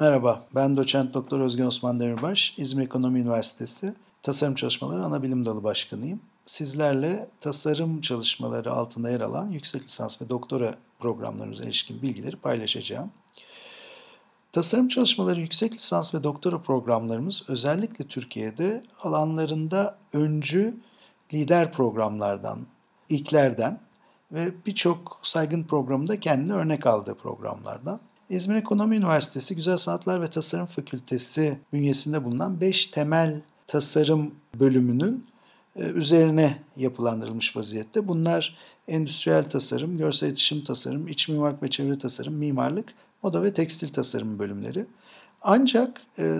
Merhaba, ben doçent doktor Özgen Osman Demirbaş, İzmir Ekonomi Üniversitesi Tasarım Çalışmaları Anabilim Dalı Başkanıyım. Sizlerle tasarım çalışmaları altında yer alan yüksek lisans ve doktora programlarımıza ilişkin bilgileri paylaşacağım. Tasarım çalışmaları yüksek lisans ve doktora programlarımız özellikle Türkiye'de alanlarında öncü lider programlardan, ilklerden ve birçok saygın programında kendine örnek aldığı programlardan. İzmir Ekonomi Üniversitesi Güzel Sanatlar ve Tasarım Fakültesi bünyesinde bulunan 5 temel tasarım bölümünün e, üzerine yapılandırılmış vaziyette. Bunlar endüstriyel tasarım, görsel iletişim tasarım, iç mimarlık ve çevre tasarım, mimarlık, moda ve tekstil tasarım bölümleri. Ancak e,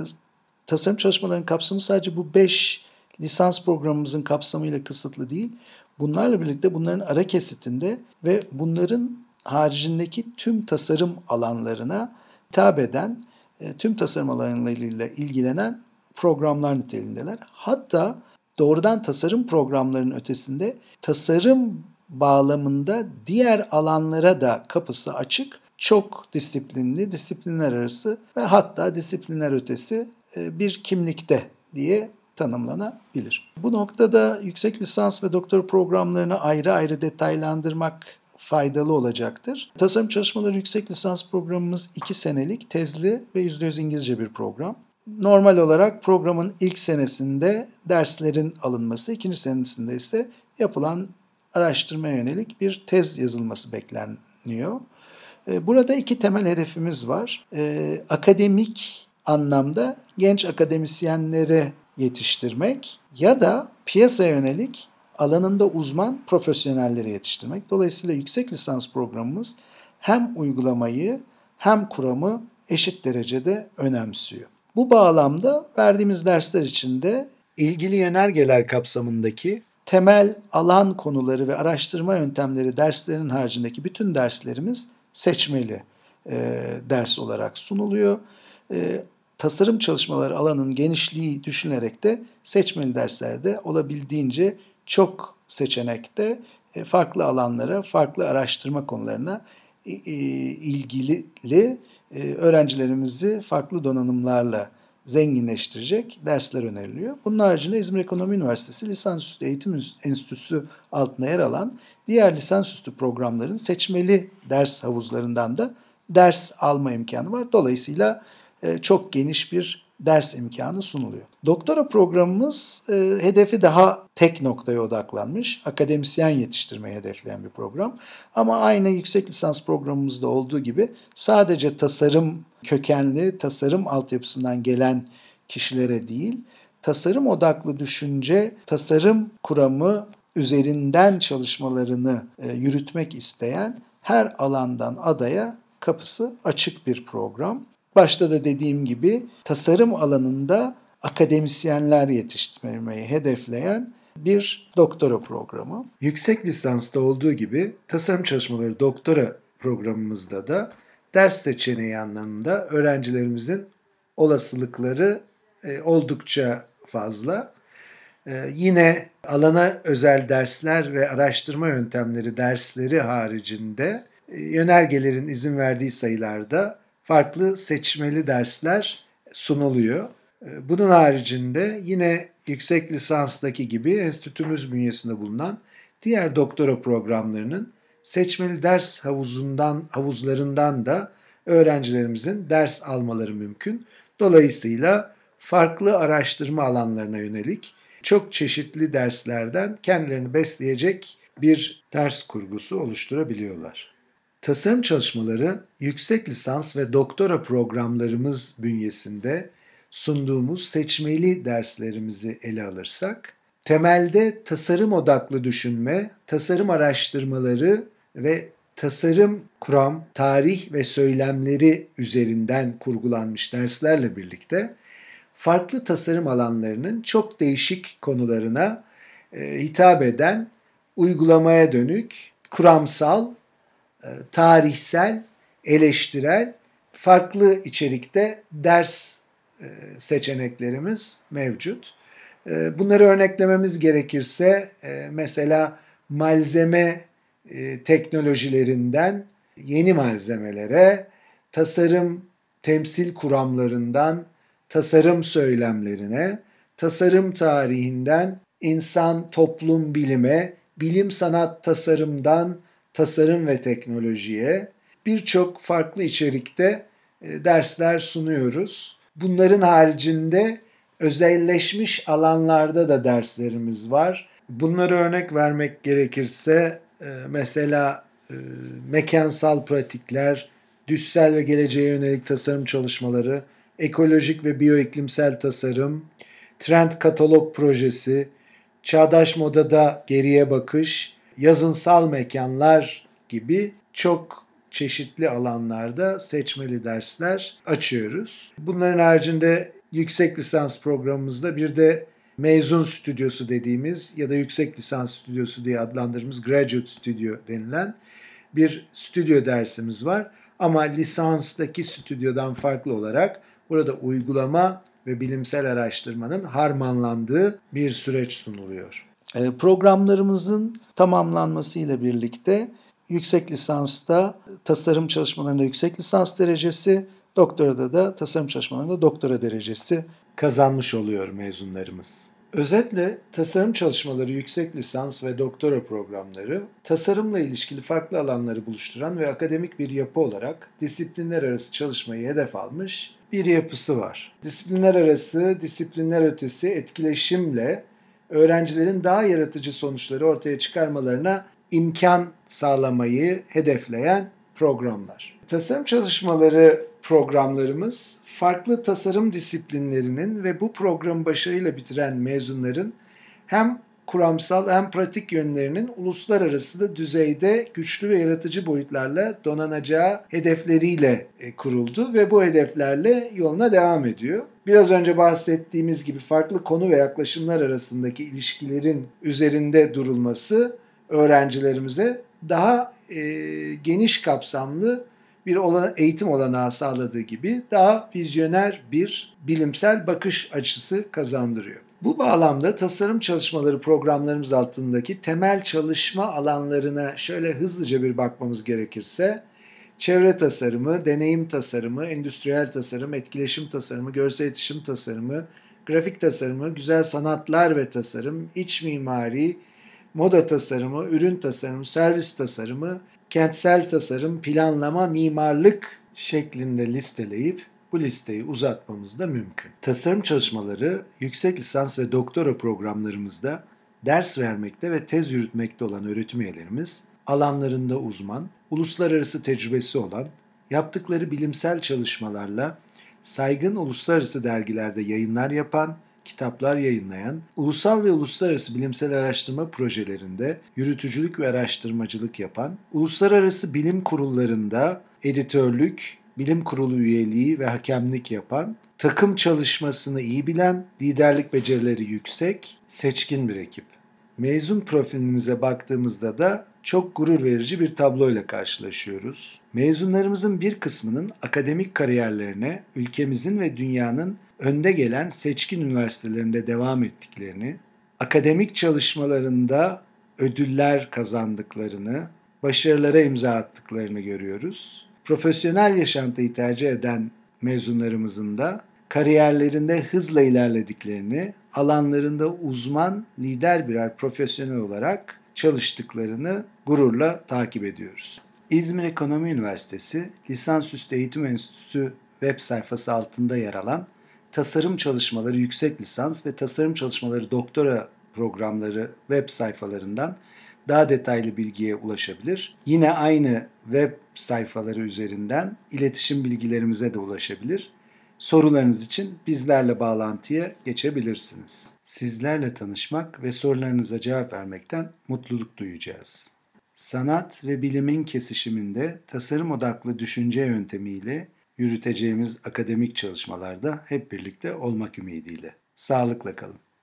tasarım çalışmalarının kapsamı sadece bu 5 lisans programımızın kapsamıyla kısıtlı değil. Bunlarla birlikte bunların ara kesitinde ve bunların haricindeki tüm tasarım alanlarına hitap eden, e, tüm tasarım alanlarıyla ilgilenen programlar niteliğindeler. Hatta doğrudan tasarım programlarının ötesinde tasarım bağlamında diğer alanlara da kapısı açık. Çok disiplinli, disiplinler arası ve hatta disiplinler ötesi e, bir kimlikte diye tanımlanabilir. Bu noktada yüksek lisans ve doktor programlarını ayrı ayrı detaylandırmak faydalı olacaktır. Tasarım çalışmaları yüksek lisans programımız 2 senelik tezli ve %100 İngilizce bir program. Normal olarak programın ilk senesinde derslerin alınması, ikinci senesinde ise yapılan araştırmaya yönelik bir tez yazılması bekleniyor. Ee, burada iki temel hedefimiz var. Ee, akademik anlamda genç akademisyenlere yetiştirmek ya da piyasaya yönelik alanında uzman profesyonelleri yetiştirmek. Dolayısıyla yüksek lisans programımız hem uygulamayı hem kuramı eşit derecede önemsiyor. Bu bağlamda verdiğimiz dersler içinde ilgili yönergeler kapsamındaki temel alan konuları ve araştırma yöntemleri derslerinin haricindeki bütün derslerimiz seçmeli e, ders olarak sunuluyor. E, tasarım çalışmaları alanın genişliği düşünerek de seçmeli derslerde olabildiğince çok seçenekte e, farklı alanlara, farklı araştırma konularına ilgili e, öğrencilerimizi farklı donanımlarla zenginleştirecek dersler öneriliyor. Bunun haricinde İzmir Ekonomi Üniversitesi Lisansüstü Eğitim Enstitüsü altında yer alan diğer lisansüstü programların seçmeli ders havuzlarından da ders alma imkanı var. Dolayısıyla e, çok geniş bir ders imkanı sunuluyor. Doktora programımız e, hedefi daha tek noktaya odaklanmış, akademisyen yetiştirmeyi hedefleyen bir program. Ama aynı yüksek lisans programımızda olduğu gibi sadece tasarım kökenli, tasarım altyapısından gelen kişilere değil, tasarım odaklı düşünce, tasarım kuramı üzerinden çalışmalarını e, yürütmek isteyen her alandan adaya kapısı açık bir program. Başta da dediğim gibi tasarım alanında akademisyenler yetiştirmeyi hedefleyen bir doktora programı. Yüksek lisansta olduğu gibi tasarım çalışmaları doktora programımızda da ders seçeneği anlamında öğrencilerimizin olasılıkları e, oldukça fazla. E, yine alana özel dersler ve araştırma yöntemleri dersleri haricinde e, yönergelerin izin verdiği sayılarda farklı seçmeli dersler sunuluyor. Ee, bunun haricinde yine yüksek lisanstaki gibi enstitümüz bünyesinde bulunan diğer doktora programlarının seçmeli ders havuzundan havuzlarından da öğrencilerimizin ders almaları mümkün. Dolayısıyla farklı araştırma alanlarına yönelik çok çeşitli derslerden kendilerini besleyecek bir ders kurgusu oluşturabiliyorlar. Tasarım çalışmaları yüksek lisans ve doktora programlarımız bünyesinde sunduğumuz seçmeli derslerimizi ele alırsak, temelde tasarım odaklı düşünme, tasarım araştırmaları ve tasarım kuram, tarih ve söylemleri üzerinden kurgulanmış derslerle birlikte farklı tasarım alanlarının çok değişik konularına e, hitap eden uygulamaya dönük, kuramsal tarihsel, eleştirel, farklı içerikte ders e, seçeneklerimiz mevcut. E, bunları örneklememiz gerekirse mesela malzeme teknolojilerinden yeni malzemelere, tasarım temsil kuramlarından tasarım söylemlerine, tasarım tarihinden insan toplum bilime, bilim sanat tasarımdan tasarım ve teknolojiye birçok farklı içerikte e, dersler sunuyoruz. Bunların haricinde özelleşmiş alanlarda da derslerimiz var. Bunları örnek vermek gerekirse e, mesela e, mekansal pratikler, düşsel ve geleceğe yönelik tasarım çalışmaları, ekolojik ve bioiklimsel tasarım, trend katalog projesi, çağdaş modada geriye bakış, yazınsal mekanlar gibi çok çeşitli alanlarda seçmeli dersler açıyoruz. Bunların haricinde yüksek lisans programımızda bir de mezun stüdyosu dediğimiz ya da yüksek lisans stüdyosu diye adlandırdığımız graduate studio denilen bir stüdyo dersimiz var. Ama lisanstaki stüdyodan farklı olarak burada uygulama ve bilimsel araştırmanın harmanlandığı bir süreç sunuluyor. E, programlarımızın tamamlanmasıyla birlikte yüksek lisansta tasarım çalışmalarında yüksek lisans derecesi, doktorada da tasarım çalışmalarında doktora derecesi kazanmış oluyor mezunlarımız. Özetle tasarım çalışmaları yüksek lisans ve doktora programları tasarımla ilişkili farklı alanları buluşturan ve akademik bir yapı olarak disiplinler arası çalışmayı hedef almış bir yapısı var. Disiplinler arası, disiplinler ötesi etkileşimle öğrencilerin daha yaratıcı sonuçları ortaya çıkarmalarına imkan sağlamayı hedefleyen programlar. Tasarım çalışmaları programlarımız farklı tasarım disiplinlerinin ve bu programı başarıyla bitiren mezunların hem kuramsal hem pratik yönlerinin uluslararası düzeyde güçlü ve yaratıcı boyutlarla donanacağı hedefleriyle e, kuruldu ve bu hedeflerle yoluna devam ediyor. Biraz önce bahsettiğimiz gibi farklı konu ve yaklaşımlar arasındaki ilişkilerin üzerinde durulması öğrencilerimize daha e, geniş kapsamlı bir olan, eğitim olanağı sağladığı gibi daha vizyoner bir bilimsel bakış açısı kazandırıyor. Bu bağlamda tasarım çalışmaları programlarımız altındaki temel çalışma alanlarına şöyle hızlıca bir bakmamız gerekirse çevre tasarımı, deneyim tasarımı, endüstriyel tasarım, etkileşim tasarımı, görsel iletişim tasarımı, grafik tasarımı, güzel sanatlar ve tasarım, iç mimari, moda tasarımı, ürün tasarımı, servis tasarımı, kentsel tasarım, planlama, mimarlık şeklinde listeleyip bu listeyi uzatmamız da mümkün. Tasarım çalışmaları yüksek lisans ve doktora programlarımızda ders vermekte ve tez yürütmekte olan öğretim üyelerimiz alanlarında uzman, uluslararası tecrübesi olan, yaptıkları bilimsel çalışmalarla saygın uluslararası dergilerde yayınlar yapan kitaplar yayınlayan, ulusal ve uluslararası bilimsel araştırma projelerinde yürütücülük ve araştırmacılık yapan, uluslararası bilim kurullarında editörlük, bilim kurulu üyeliği ve hakemlik yapan, takım çalışmasını iyi bilen, liderlik becerileri yüksek, seçkin bir ekip. Mezun profilimize baktığımızda da çok gurur verici bir tabloyla karşılaşıyoruz. Mezunlarımızın bir kısmının akademik kariyerlerine ülkemizin ve dünyanın önde gelen seçkin üniversitelerinde devam ettiklerini, akademik çalışmalarında ödüller kazandıklarını, başarılara imza attıklarını görüyoruz. Profesyonel yaşantıyı tercih eden mezunlarımızın da kariyerlerinde hızla ilerlediklerini, alanlarında uzman, lider birer profesyonel olarak çalıştıklarını gururla takip ediyoruz. İzmir Ekonomi Üniversitesi Lisansüstü Eğitim Enstitüsü web sayfası altında yer alan tasarım çalışmaları yüksek lisans ve tasarım çalışmaları doktora programları web sayfalarından daha detaylı bilgiye ulaşabilir. Yine aynı web sayfaları üzerinden iletişim bilgilerimize de ulaşabilir. Sorularınız için bizlerle bağlantıya geçebilirsiniz. Sizlerle tanışmak ve sorularınıza cevap vermekten mutluluk duyacağız. Sanat ve bilimin kesişiminde tasarım odaklı düşünce yöntemiyle yürüteceğimiz akademik çalışmalarda hep birlikte olmak ümidiyle. Sağlıkla kalın.